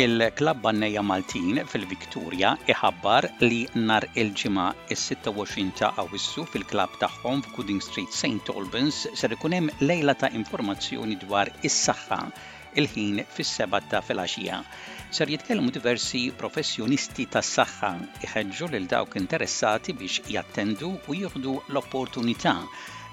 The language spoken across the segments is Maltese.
Il-Klabb Għannejja Maltin fil-Victoria iħabbar li nhar il-Ġimgħa is-26 ta' Awwissu fil-klabb tagħhom f'Gooding Street Saint Albans ser ikun hemm lejla ta' informazzjoni dwar is-saħħa il-ħin fis-sebgħa ta' filgħaxija. Ser jitkellmu diversi professjonisti tas-saħħa, iħeġġu lil dawk interessati biex jattendu u jieħdu l-opportunità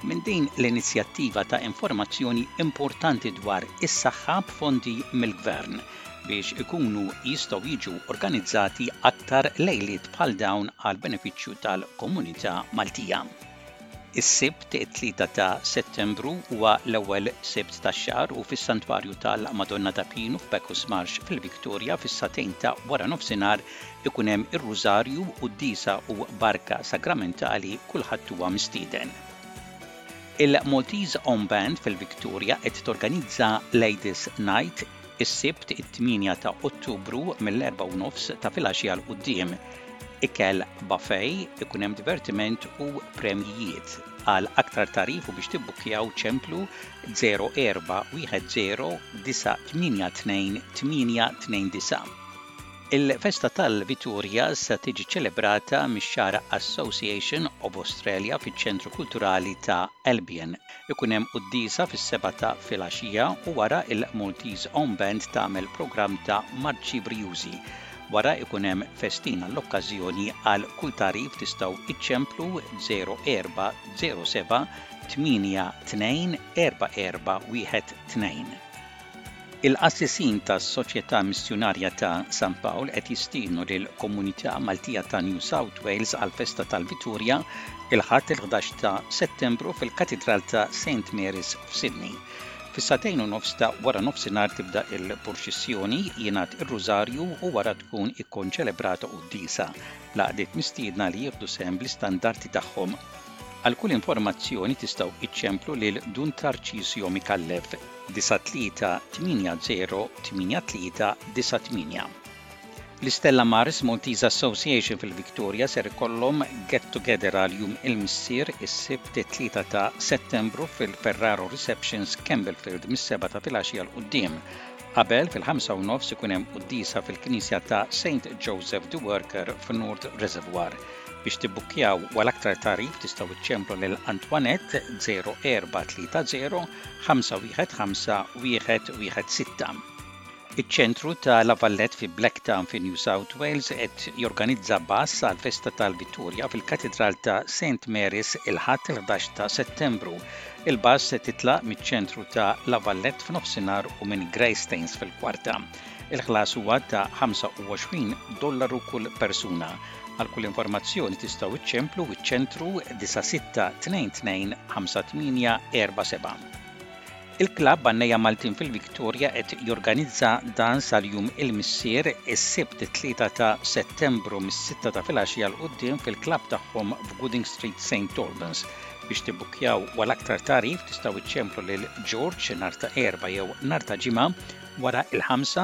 minn din l-inizjattiva ta' informazzjoni importanti dwar is-saħħa b'fondi mill-Gvern biex ikunu jistgħu jiġu organizzati aktar lejliet bħal dawn għall-benefiċċju tal-komunità Maltija. Is-Sibt, it-Tlieta ta' Settembru, huwa l-ewwel Sibt tax-xahar u fis-Santwarju tal-Madonna ta' Pinu f'Bacchus Marsh fil-Victoria fis-sagħtejn ta' waranofsinhar ikun hemm ir-Rużarju, Quddiesa u Barka Sagramentali kulħadd huwa mistieden. Il-Maltese Home Band fil-Victoria qed torganizza Ladies' Night, Is-Sibt, it-tmienja ta' Ottubru, mill-erbgħa u nofs ta' filgħaxija 'l quddiem. Ikel buffet, ikun hemm divertiment u premjijiet. Għal aktar tagħrif u biex tibbukkjaw ċemplu 0410982829. Il-Festa tal-Viturja se tiġi ċċelebrata mix-Xagħra Association of Australia fiċ-Ċentru Kulturali ta' Albion. Ikun hemm quddiesa fis-sebgħa ta' filgħaxija u wara il-Maltese Home Band tagħmel programm ta' marċi brijużi. Wara ikun hemm festin għall-okkażjoni għal kull tagħrif tistgħu iċċemplu 0407 82 44 12. Il-qassisin tas-Soċjetà Missjunarja ta' San Pawl qed jistiednu lill-komunità Maltija ta' New South Wales għall-festa tal-Viturja il-Ħadd il-ħdax ta' Settembru fil-Katidral ta' Saint Mary's f'Sydney. Fis-sagħtejn u nofs ta' waranofsinhar tibda il-purċissjoni, jingħad ir-Rużarju u wara tkun ikkonċelebrata quddiesa. L-għaqdiet mistiedna li jieħdu sehem bl-istandarti tagħhom. Għal kull informazzjoni tistgħu iċċemplu lil Dun Tarċisio Micallef. 93808398 L-Istella Maris Maltese Association fil-Victoria ser ikollhom get together għal Jum il-Missier is-Sibt it-Tlieta ta' Settembru fil-Ferraro Receptions Campbellfield mis-sebgħa ta' filgħaxija 'l quddiem. Qabel fil-ħamsa u nofs ikun hemm quddiesa fil-Knisja ta' Saint Joseph the Worker f'North Reservoir. Biex tibbukkjaw u għal aktar tagħrif tistgħu ċċemplu lil Antoinette 0430 51516 Iċ-ċentru ta' La Valette fi Blacktown fi New South Wales qed jorganizza bass għall-festa tal-Vittorja fil-Katidral ta' Saint Mary's il-Ħadd il-11 ta' Settembru. Il-bass se titlaq miċ-ċentru ta' La Valette f'nofsinhar u minn Greystanes fil-Kwarta. Il-ħlas huwa ta' 25 dollaru kull persuna. Għal kull informazzjoni tistgħu iċċemplu iċ-Ċentru 96225847. Il-Klabb Għannejja Maltin fil-Victoria qed jorganizza dans għal Jum il-Missier is-Sibt it-Tlieta ta' Settembru mis-sitta ta' filgħaxija 'l quddiem fil-klabb tagħhom f'Gooding Street St Albans. Biex tibbukkjaw u għal aktar tagħrif tistgħu iċċemplu lil George nhar ta' Erbgħa jew nhar ta' Ġimgħa wara l-ħamsa